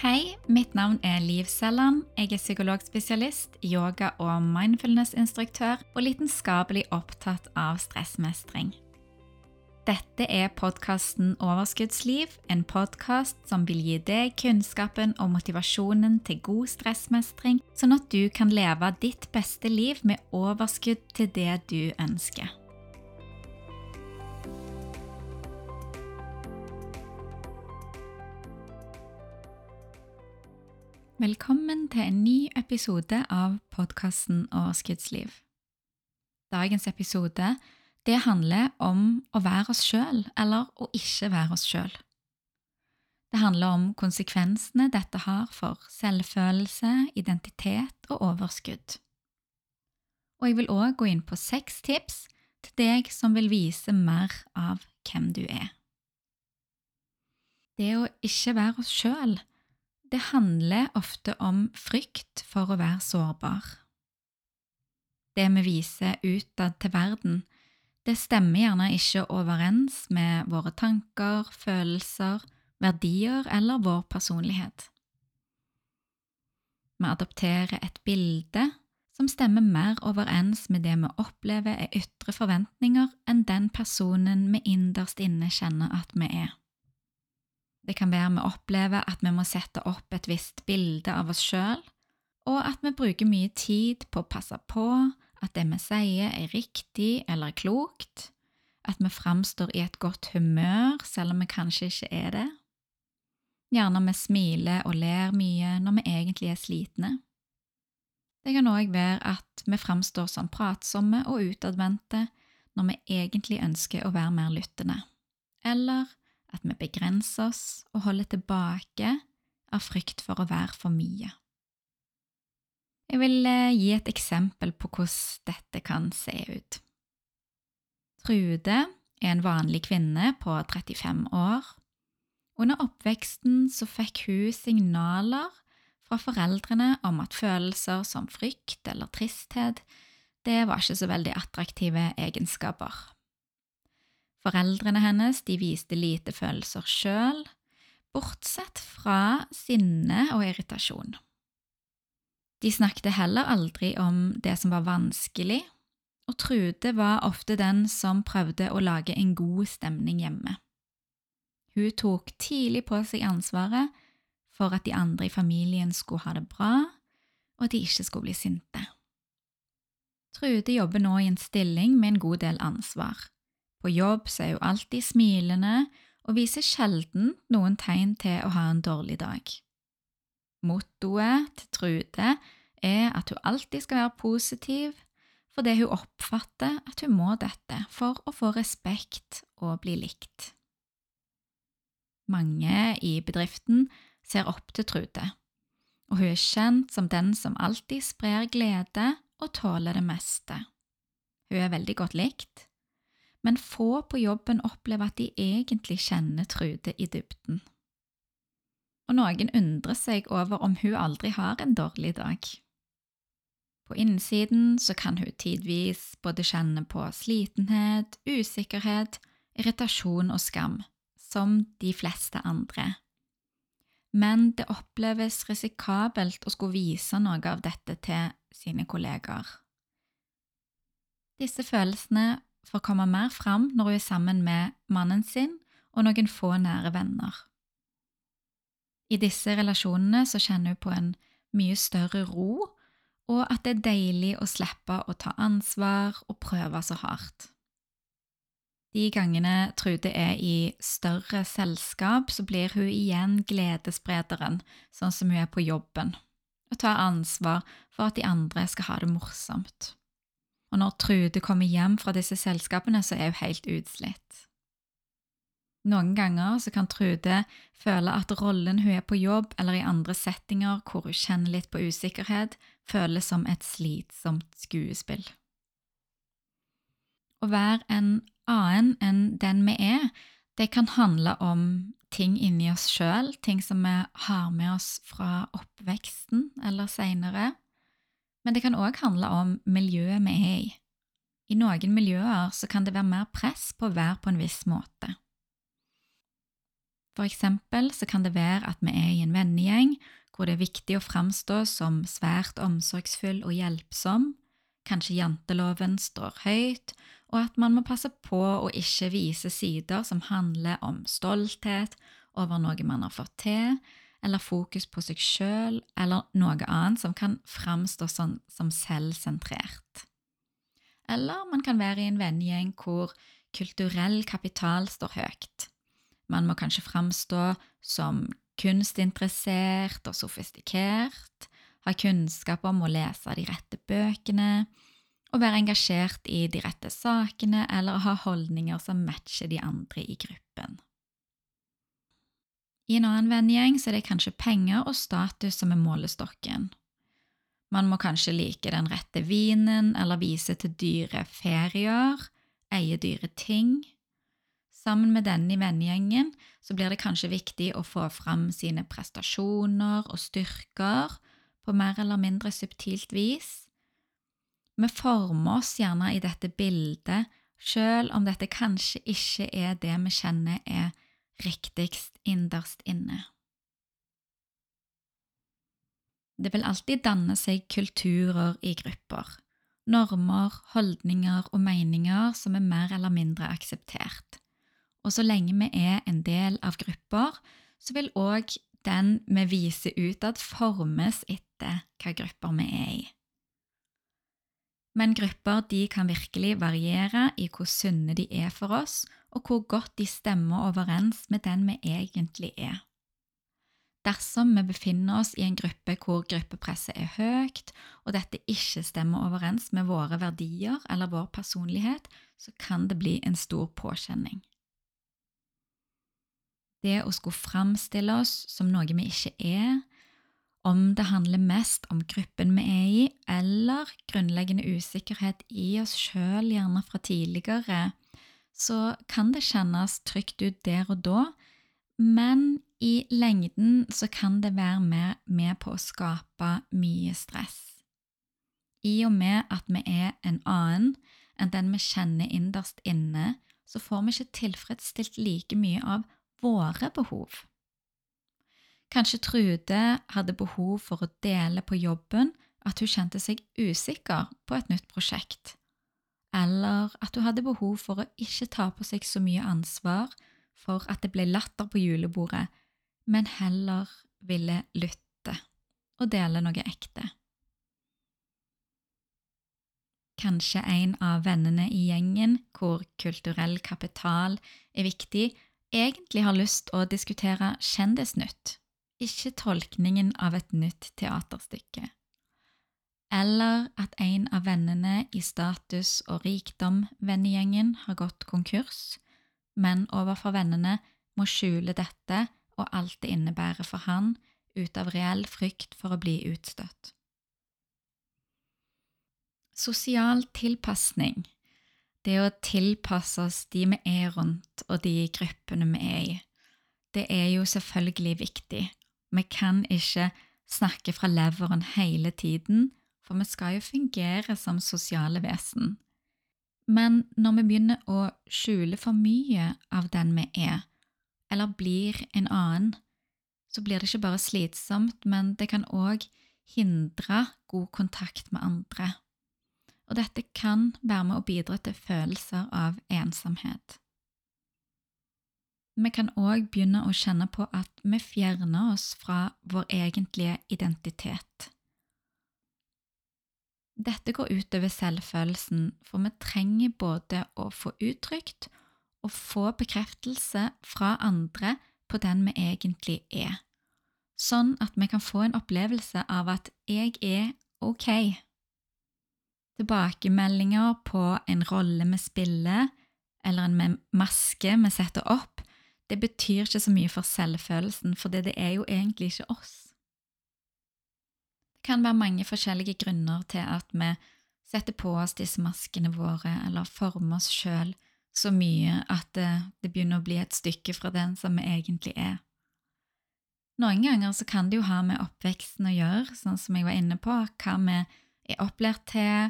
Hei, mitt navn er Liv Selland. Jeg er psykologspesialist, yoga- og mindfulness-instruktør og lidenskapelig opptatt av stressmestring. Dette er podkasten Overskuddsliv, en podkast som vil gi deg kunnskapen og motivasjonen til god stressmestring, sånn at du kan leve ditt beste liv med overskudd til det du ønsker. Velkommen til en ny episode av podkasten Overskuddsliv. Dagens episode det handler om å være oss sjøl eller å ikke være oss sjøl. Det handler om konsekvensene dette har for selvfølelse, identitet og overskudd. Og jeg vil òg gå inn på seks tips til deg som vil vise mer av hvem du er. Det å ikke være oss sjøl det handler ofte om frykt for å være sårbar. Det vi viser utad til verden, det stemmer gjerne ikke overens med våre tanker, følelser, verdier eller vår personlighet. Vi adopterer et bilde som stemmer mer overens med det vi opplever er ytre forventninger enn den personen vi innerst inne kjenner at vi er. Det kan være vi opplever at vi må sette opp et visst bilde av oss sjøl, og at vi bruker mye tid på å passe på at det vi sier er riktig eller klokt, at vi framstår i et godt humør selv om vi kanskje ikke er det. Gjerne vi smiler og ler mye når vi egentlig er slitne. Det kan òg være at vi framstår som pratsomme og utadvendte når vi egentlig ønsker å være mer lyttende, eller at vi begrenser oss og holder tilbake av frykt for å være for mye. Jeg vil eh, gi et eksempel på hvordan dette kan se ut. Trude er en vanlig kvinne på 35 år. Under oppveksten så fikk hun signaler fra foreldrene om at følelser som frykt eller tristhet, det var ikke så veldig attraktive egenskaper. Foreldrene hennes de viste lite følelser sjøl, bortsett fra sinne og irritasjon. De snakket heller aldri om det som var vanskelig, og Trude var ofte den som prøvde å lage en god stemning hjemme. Hun tok tidlig på seg ansvaret for at de andre i familien skulle ha det bra, og at de ikke skulle bli sinte. Trude jobber nå i en stilling med en god del ansvar. På jobb så er hun alltid smilende og viser sjelden noen tegn til å ha en dårlig dag. Mottoet til Trude er at hun alltid skal være positiv, fordi hun oppfatter at hun må dette for å få respekt og bli likt. Mange i bedriften ser opp til Trude, og hun er kjent som den som alltid sprer glede og tåler det meste. Hun er veldig godt likt, men få på jobben opplever at de egentlig kjenner Trude i dybden. Og noen undrer seg over om hun aldri har en dårlig dag. På innsiden så kan hun tidvis både kjenne på slitenhet, usikkerhet, irritasjon og skam, som de fleste andre. Men det oppleves risikabelt å skulle vise noe av dette til sine kollegaer. Disse følelsene for å komme mer fram når hun er sammen med mannen sin og noen få nære venner. I disse relasjonene så kjenner hun på en mye større ro, og at det er deilig å slippe å ta ansvar og prøve så hardt. De gangene Trude er i større selskap, så blir hun igjen gledessprederen, sånn som hun er på jobben, og tar ansvar for at de andre skal ha det morsomt og når Trude kommer hjem fra disse selskapene, så er hun helt utslitt. Noen ganger så kan Trude føle at rollen hun er på jobb eller i andre settinger hvor hun kjenner litt på usikkerhet, føles som et slitsomt skuespill. Å være en annen enn den vi er, det kan handle om ting inni oss sjøl, ting som vi har med oss fra oppveksten eller seinere men det kan òg handle om miljøet vi er i. I noen miljøer så kan det være mer press på å være på en viss måte. For eksempel så kan det være at vi er i en vennegjeng hvor det er viktig å framstå som svært omsorgsfull og hjelpsom, kanskje janteloven står høyt, og at man må passe på å ikke vise sider som handler om stolthet over noe man har fått til, eller fokus på seg sjøl, eller noe annet som kan framstå som, som selvsentrert. Eller man kan være i en vennegjeng hvor kulturell kapital står høyt. Man må kanskje framstå som kunstinteressert og sofistikert, ha kunnskap om å lese de rette bøkene, og være engasjert i de rette sakene eller ha holdninger som matcher de andre i gruppen. I en annen vennegjeng er det kanskje penger og status som er målestokken. Man må kanskje like den rette vinen eller vise til dyre ferier, eie dyre ting. Sammen med denne i vennegjengen så blir det kanskje viktig å få fram sine prestasjoner og styrker på mer eller mindre subtilt vis. Vi former oss gjerne i dette bildet, selv om dette kanskje ikke er det vi kjenner er riktigst innerst inne. Det vil alltid danne seg kulturer i grupper, normer, holdninger og meninger som er mer eller mindre akseptert. Og så lenge vi er en del av grupper, så vil òg den vi viser utad, formes etter hva grupper vi er i. Men grupper de kan virkelig variere i hvor sunne de er for oss, og hvor godt de stemmer overens med den vi egentlig er. Dersom vi befinner oss i en gruppe hvor gruppepresset er høyt, og dette ikke stemmer overens med våre verdier eller vår personlighet, så kan det bli en stor påkjenning. Det å skulle framstille oss som noe vi ikke er, om det handler mest om gruppen vi er i, eller grunnleggende usikkerhet i oss sjøl, gjerne fra tidligere, så kan det kjennes trygt ut der og da, men i lengden så kan det være med, med på å skape mye stress. I og med at vi er en annen enn den vi kjenner innerst inne, så får vi ikke tilfredsstilt like mye av våre behov. Kanskje Trude hadde behov for å dele på jobben at hun kjente seg usikker på et nytt prosjekt, eller at hun hadde behov for å ikke ta på seg så mye ansvar for at det ble latter på julebordet, men heller ville lytte og dele noe ekte. Kanskje en av vennene i gjengen hvor kulturell kapital er viktig, egentlig har lyst å diskutere Kjendisnytt ikke tolkningen av et nytt teaterstykke. Eller at en av vennene i Status og rikdom-vennegjengen har gått konkurs, men overfor vennene må skjule dette og alt det innebærer for han, ut av reell frykt for å bli utstøtt. Sosial tilpasning, det å tilpasse oss de vi er rundt og de gruppene vi er i, det er jo selvfølgelig viktig, vi kan ikke snakke fra leveren hele tiden, for vi skal jo fungere som sosiale vesen. Men når vi begynner å skjule for mye av den vi er, eller blir en annen, så blir det ikke bare slitsomt, men det kan òg hindre god kontakt med andre. Og dette kan være med å bidra til følelser av ensomhet. Vi kan òg begynne å kjenne på at vi fjerner oss fra vår egentlige identitet. Dette går utover selvfølelsen, for vi trenger både å få uttrykt og få bekreftelse fra andre på den vi egentlig er, sånn at vi kan få en opplevelse av at jeg er ok. Tilbakemeldinger på en rolle vi spiller, eller en maske vi setter opp, det betyr ikke så mye for selvfølelsen, for det, er jo egentlig ikke oss. Det kan være mange forskjellige grunner til at vi setter på oss disse maskene våre, eller former oss sjøl så mye at det, det, begynner å bli et stykke fra den som vi egentlig er. Noen ganger så kan det jo ha med oppveksten å gjøre, sånn som jeg var inne på, hva vi er opplært til,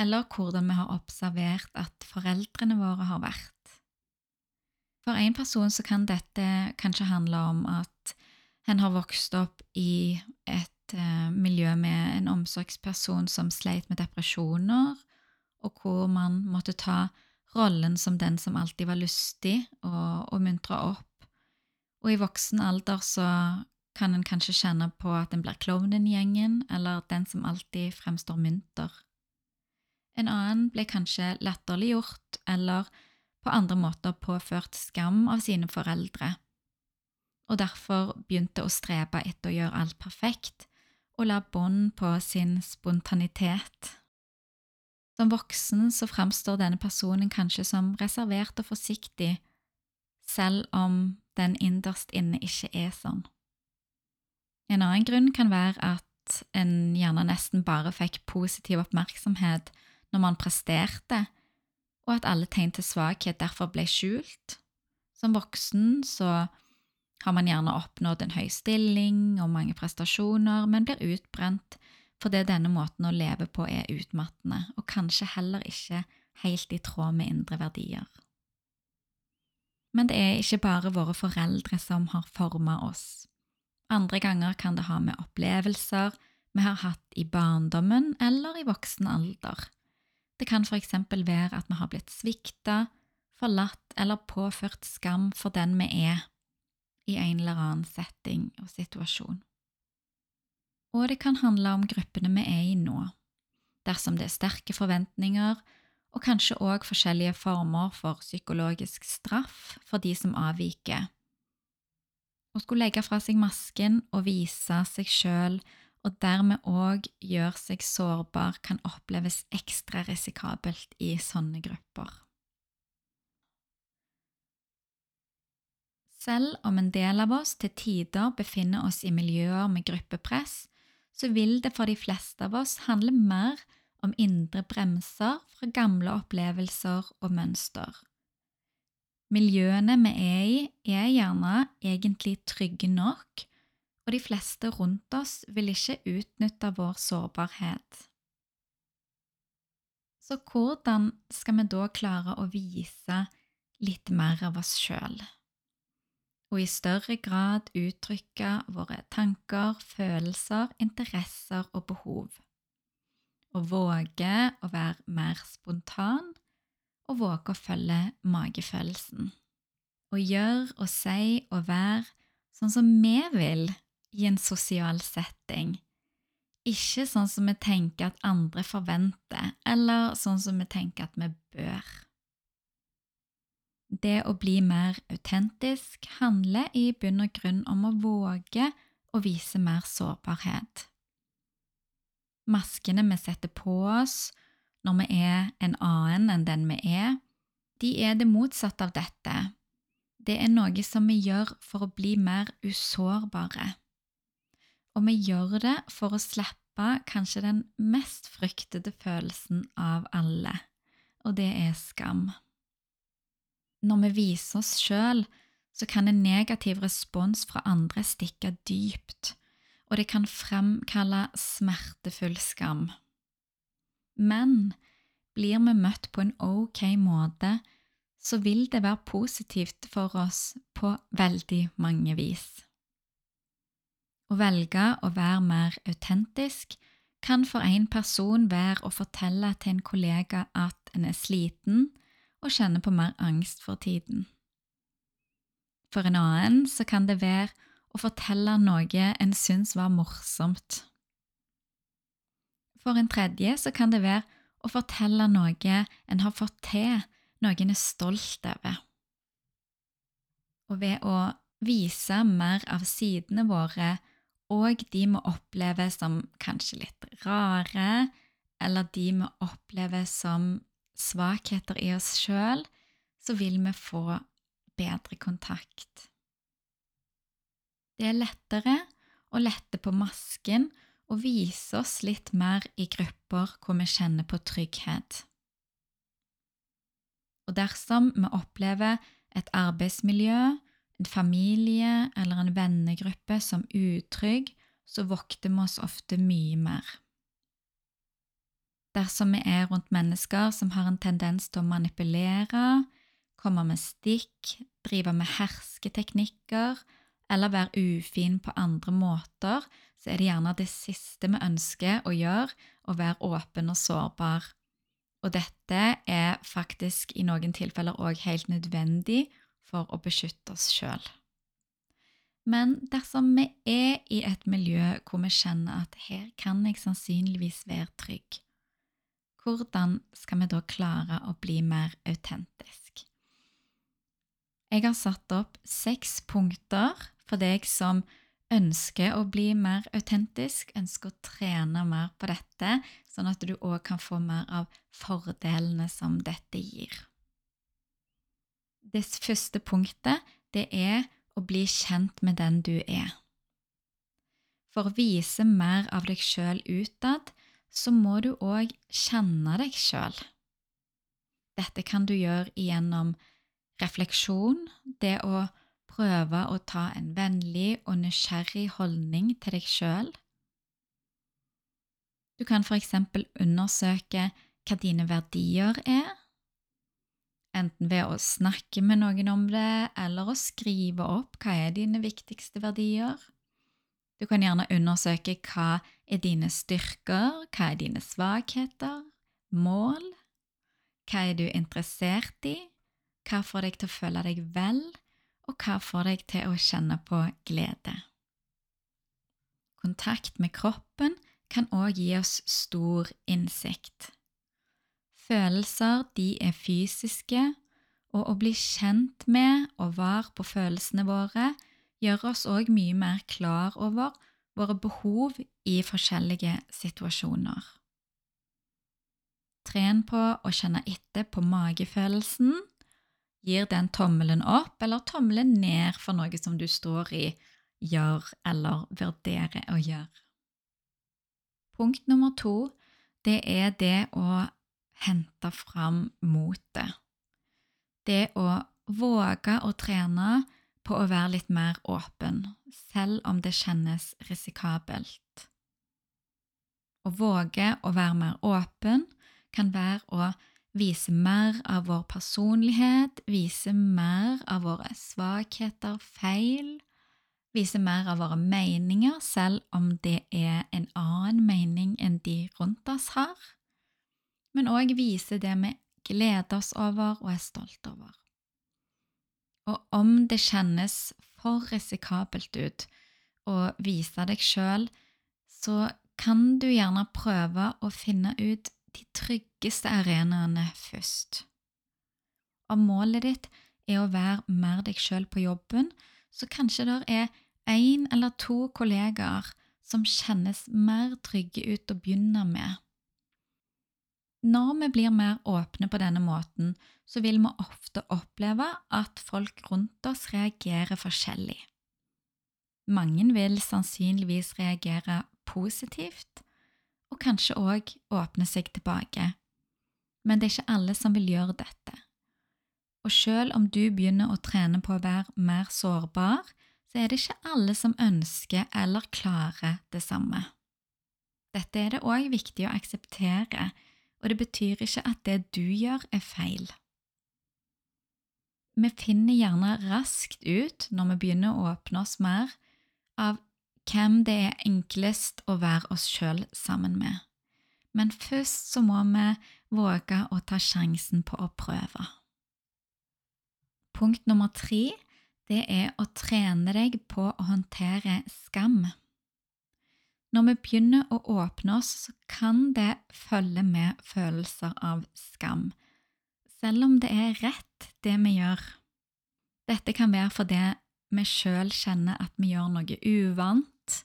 eller hvordan vi har observert at foreldrene våre har vært. For en person så kan dette kanskje handle om at en har vokst opp i et eh, miljø med en omsorgsperson som sleit med depresjoner, og hvor man måtte ta rollen som den som alltid var lystig og, og muntra opp. Og i voksen alder så kan en kanskje kjenne på at en blir klovnen i gjengen, eller den som alltid fremstår munter. En annen ble kanskje latterliggjort eller på andre måter påført skam av sine foreldre, og derfor begynte å strebe etter å gjøre alt perfekt og la bånd på sin spontanitet. Som voksen så framstår denne personen kanskje som reservert og forsiktig, selv om den innerst inne ikke er sånn. En annen grunn kan være at en gjerne nesten bare fikk positiv oppmerksomhet når man presterte, og at alle tegn til svakhet derfor ble skjult. Som voksen så har man gjerne oppnådd en høy stilling og mange prestasjoner, men blir utbrent fordi denne måten å leve på er utmattende, og kanskje heller ikke helt i tråd med indre verdier. Men det er ikke bare våre foreldre som har forma oss. Andre ganger kan det ha med opplevelser vi har hatt i barndommen eller i voksen alder. Det kan for eksempel være at vi har blitt svikta, forlatt eller påført skam for den vi er, i en eller annen setting og situasjon. Og det kan handle om gruppene vi er i nå, dersom det er sterke forventninger og kanskje òg forskjellige former for psykologisk straff for de som avviker å skulle legge fra seg masken og vise seg sjøl, og dermed òg gjøre seg sårbar, kan oppleves ekstra risikabelt i sånne grupper. Selv om en del av oss til tider befinner oss i miljøer med gruppepress, så vil det for de fleste av oss handle mer om indre bremser fra gamle opplevelser og mønster. Miljøene vi er i, er gjerne egentlig trygge nok, og de fleste rundt oss vil ikke utnytte vår sårbarhet. Så hvordan skal vi da klare å vise litt mer av oss sjøl? Og i større grad uttrykke våre tanker, følelser, interesser og behov. Å våge å være mer spontan og våge å følge magefølelsen. Å gjøre og si og være sånn som vi vil i en sosial setting. Ikke sånn som vi tenker at andre forventer, eller sånn som vi tenker at vi bør. Det å bli mer autentisk handler i bunn og grunn om å våge å vise mer sårbarhet. Maskene vi setter på oss, når vi er en annen enn den vi er, de er det motsatte av dette. Det er noe som vi gjør for å bli mer usårbare. Og vi gjør det for å slippe kanskje den mest fryktede følelsen av alle, og det er skam. Når vi viser oss sjøl, så kan en negativ respons fra andre stikke dypt, og det kan fremkalle smertefull skam. Men blir vi møtt på en ok måte, så vil det være positivt for oss på veldig mange vis. Å velge å være mer autentisk kan for en person være å fortelle til en kollega at en er sliten og kjenner på mer angst for tiden. For en annen så kan det være å fortelle noe en syns var morsomt for en tredje så kan det være å fortelle noe en har fått til, noe en er stolt over. Og ved å vise mer av sidene våre, og de vi opplever som kanskje litt rare, eller de vi opplever som svakheter i oss sjøl, så vil vi få bedre kontakt. Det er lettere å lette på masken og vise oss litt mer i grupper hvor vi kjenner på trygghet. Og dersom vi opplever et arbeidsmiljø, en familie eller en vennegruppe som utrygg, så vokter vi oss ofte mye mer. Dersom vi er rundt mennesker som har en tendens til å manipulere, komme med stikk, drive med hersketeknikker eller være ufin på andre måter, så er det gjerne det siste vi ønsker å gjøre, å være åpen og sårbar. Og dette er faktisk i noen tilfeller òg helt nødvendig for å beskytte oss sjøl. Men dersom vi er i et miljø hvor vi kjenner at her kan jeg sannsynligvis være trygg, hvordan skal vi da klare å bli mer autentisk? Jeg har satt opp seks punkter for deg som ønsker å bli mer autentisk, ønsker å trene mer på dette, sånn at du òg kan få mer av fordelene som dette gir. Det første punktet, det er å bli kjent med den du er. For å vise mer av deg sjøl utad, så må du òg kjenne deg sjøl. Dette kan du gjøre gjennom refleksjon, det å prøve å ta en vennlig og nysgjerrig holdning til deg sjøl. Du kan eksempel undersøke hva dine verdier er, enten ved å snakke med noen om det, eller å skrive opp hva er dine viktigste verdier. Du kan gjerne undersøke hva er dine styrker, hva er dine svakheter, mål, hva er du interessert i, hva får deg til å føle deg vel, og hva får deg til å kjenne på glede? Kontakt med kroppen kan òg gi oss stor innsikt. Følelser de er fysiske, og å bli kjent med og var på følelsene våre gjør oss òg mye mer klar over våre behov i forskjellige situasjoner. Tren på å kjenne etter på magefølelsen gir den tommelen opp eller tommelen ned for noe som du står i, gjør eller vurderer å gjøre. Punkt nummer to, det er det å hente fram motet. Det å våge å trene på å være litt mer åpen, selv om det kjennes risikabelt. Å våge å være mer åpen kan være å vise mer av vår personlighet, vise mer av våre svakheter, feil, vise mer av våre meninger, selv om det er en annen mening enn de rundt oss har, men òg vise det vi gleder oss over og er stolt over. Og om det kjennes for risikabelt ut å vise deg sjøl, så kan du gjerne prøve å finne ut de tryggeste arenaene først. Om målet ditt er å være mer deg sjøl på jobben, så kanskje det er én eller to kollegaer som kjennes mer trygge ut å begynne med. Når vi blir mer åpne på denne måten, så vil vi ofte oppleve at folk rundt oss reagerer forskjellig. Mange vil sannsynligvis reagere positivt, og kanskje òg åpne seg tilbake. Men det er ikke alle som vil gjøre dette. Og selv om du begynner å trene på å være mer sårbar, så er det ikke alle som ønsker eller klarer det samme. Dette er det òg viktig å akseptere, og det betyr ikke at det du gjør, er feil. Vi finner gjerne raskt ut, når vi begynner å åpne oss mer, av hvem det er enklest å være oss sjøl sammen med. Men først så må vi våge å ta sjansen på å prøve. Punkt nummer tre det er å trene deg på å håndtere skam. Når vi begynner å åpne oss, så kan det følge med følelser av skam, selv om det er rett, det vi gjør. Dette kan være fordi vi sjøl kjenner at vi gjør noe uvant,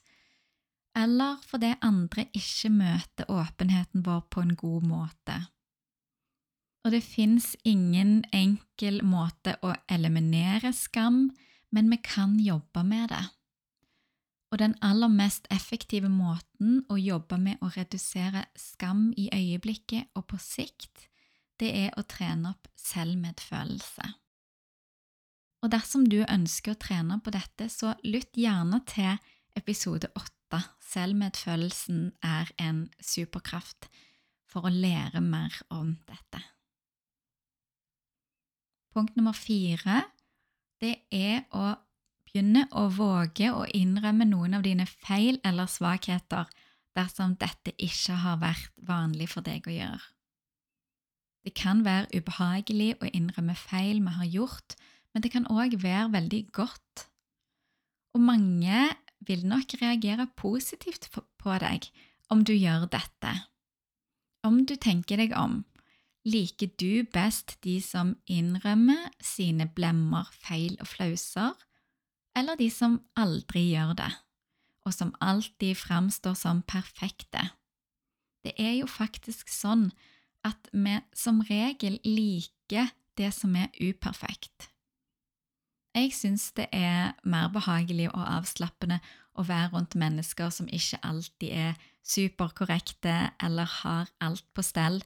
eller fordi andre ikke møter åpenheten vår på en god måte. Og det fins ingen enkel måte å eliminere skam, men vi kan jobbe med det. Og den aller mest effektive måten å jobbe med å redusere skam i øyeblikket og på sikt, det er å trene opp selvmedfølelse. Og dersom du ønsker å trene på dette, så lytt gjerne til episode åtte Selvmedfølelsen er en superkraft for å lære mer om dette. Punkt nummer fire det er å begynne å våge å innrømme noen av dine feil eller svakheter dersom dette ikke har vært vanlig for deg å gjøre. Det kan være ubehagelig å innrømme feil vi har gjort, men det kan òg være veldig godt. Og mange vil nok reagere positivt på deg om du gjør dette. Om du tenker deg om, liker du best de som innrømmer sine blemmer, feil og flauser, eller de som aldri gjør det, og som alltid framstår som perfekte? Det er jo faktisk sånn at vi som regel liker det som er uperfekt. Jeg syns det er mer behagelig og avslappende å være rundt mennesker som ikke alltid er superkorrekte eller har alt på stell.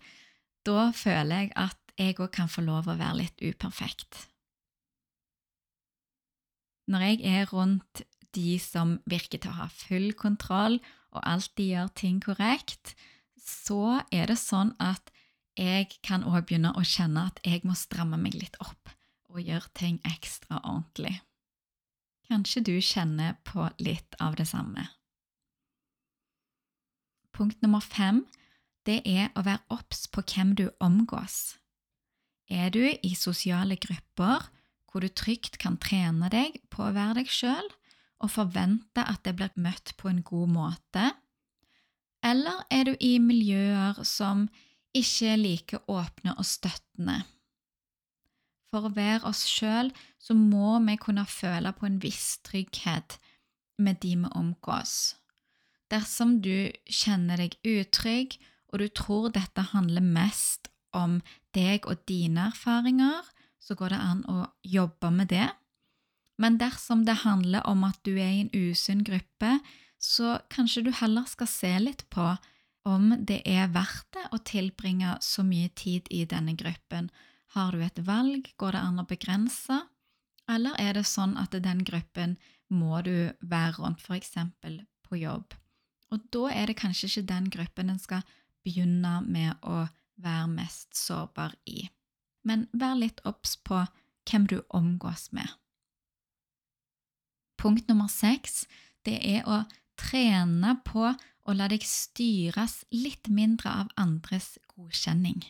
Da føler jeg at jeg òg kan få lov å være litt uperfekt. Når jeg er rundt de som virker til å ha full kontroll og alltid gjør ting korrekt, så er det sånn at jeg kan òg begynne å kjenne at jeg må stramme meg litt opp og gjøre ting ekstra ordentlig. Kanskje du kjenner på litt av det samme. Punkt nummer fem det er å være obs på hvem du omgås. Er du i sosiale grupper hvor du trygt kan trene deg på å være deg sjøl og forvente at det blir møtt på en god måte, eller er du i miljøer som ikke er like åpne og støttende. For å være oss sjøl så må vi kunne føle på en viss trygghet med de vi omgås. Dersom du kjenner deg utrygg, og du tror dette handler mest om deg og dine erfaringer, så går det an å jobbe med det. Men dersom det handler om at du er i en usunn gruppe, så kanskje du heller skal se litt på om det er verdt det å tilbringe så mye tid i denne gruppen. Har du et valg, går det an å begrense, eller er det sånn at den gruppen må du være rundt, f.eks. på jobb? Og da er det kanskje ikke den gruppen en skal begynne med å være mest sårbar i. Men vær litt obs på hvem du omgås med. Punkt nummer seks det er å trene på å la deg styres litt mindre av andres godkjenning.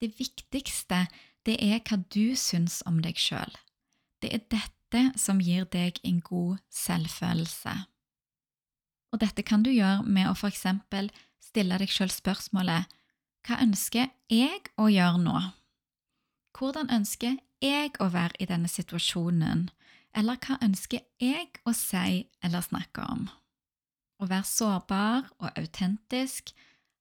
Det viktigste det er hva du syns om deg sjøl. Det er dette som gir deg en god selvfølelse. Og dette kan du gjøre med å eksempel stille deg sjøl spørsmålet Hva ønsker jeg å gjøre nå? Hvordan ønsker jeg å være i denne situasjonen, eller hva ønsker jeg å si eller snakke om? Å være sårbar og autentisk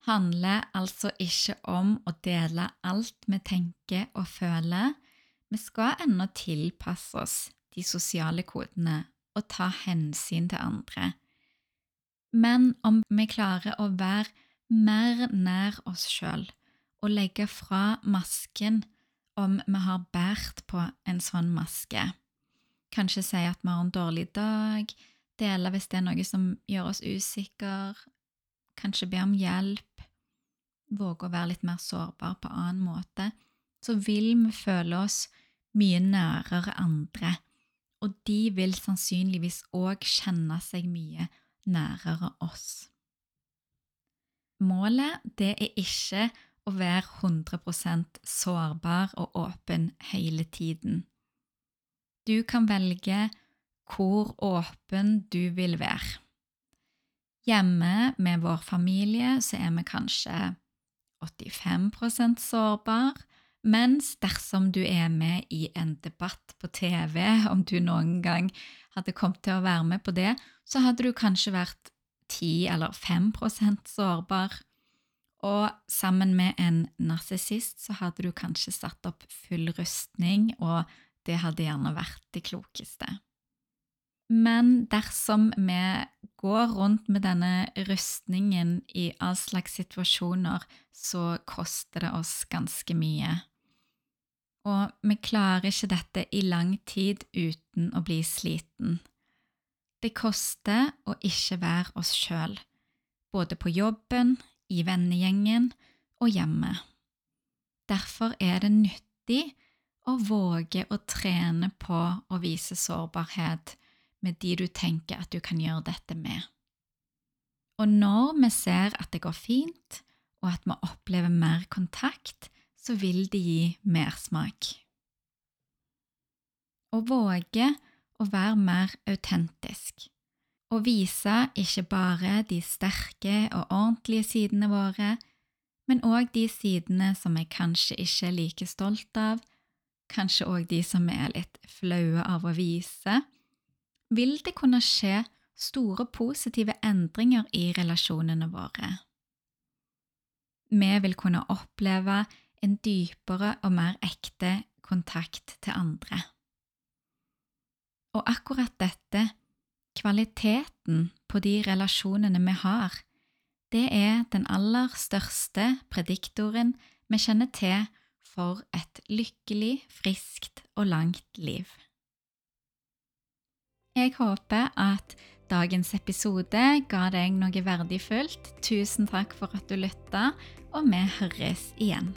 handler altså ikke om å dele alt vi tenker og føler. Vi skal ennå tilpasse oss de sosiale kodene og ta hensyn til andre. Men om vi klarer å være mer nær oss sjøl og legge fra masken om vi har båret på en sånn maske, kanskje si at vi har en dårlig dag, dele hvis det er noe som gjør oss usikre, kanskje be om hjelp, våge å være litt mer sårbar på annen måte, så vil vi føle oss mye nærere andre, og de vil sannsynligvis òg kjenne seg mye nærere oss. Målet det er ikke å være 100% sårbar og åpen hele tiden. Du kan velge hvor åpen du vil være. Hjemme med vår familie så er vi kanskje 85% sårbar, mens dersom du er med i en debatt på TV, om du noen gang hadde kommet til å være med på det, så hadde du kanskje vært 10 eller 5% sårbar. Og sammen med en narsissist så hadde du kanskje satt opp full rustning, og det hadde gjerne vært det klokeste. Men dersom vi går rundt med denne rustningen i all slags situasjoner, så koster det oss ganske mye. Og vi klarer ikke dette i lang tid uten å bli sliten. Det koster å ikke være oss sjøl, både på jobben, i vennegjengen og hjemme. Derfor er det nyttig å våge å trene på å vise sårbarhet med de du tenker at du kan gjøre dette med. Og når vi ser at det går fint, og at vi opplever mer kontakt, så vil det gi mersmak. Å våge å være mer autentisk. Å vise ikke bare de sterke og ordentlige sidene våre, men òg de sidene som vi kanskje ikke er like stolt av, kanskje òg de som vi er litt flaue av å vise, vil det kunne skje store positive endringer i relasjonene våre. Vi vil kunne oppleve en dypere og mer ekte kontakt til andre. Og akkurat dette, kvaliteten på de relasjonene vi har, det er den aller største prediktoren vi kjenner til for et lykkelig, friskt og langt liv. Jeg håper at dagens episode ga deg noe verdifullt. Tusen takk for at du lytta, og vi høres igjen.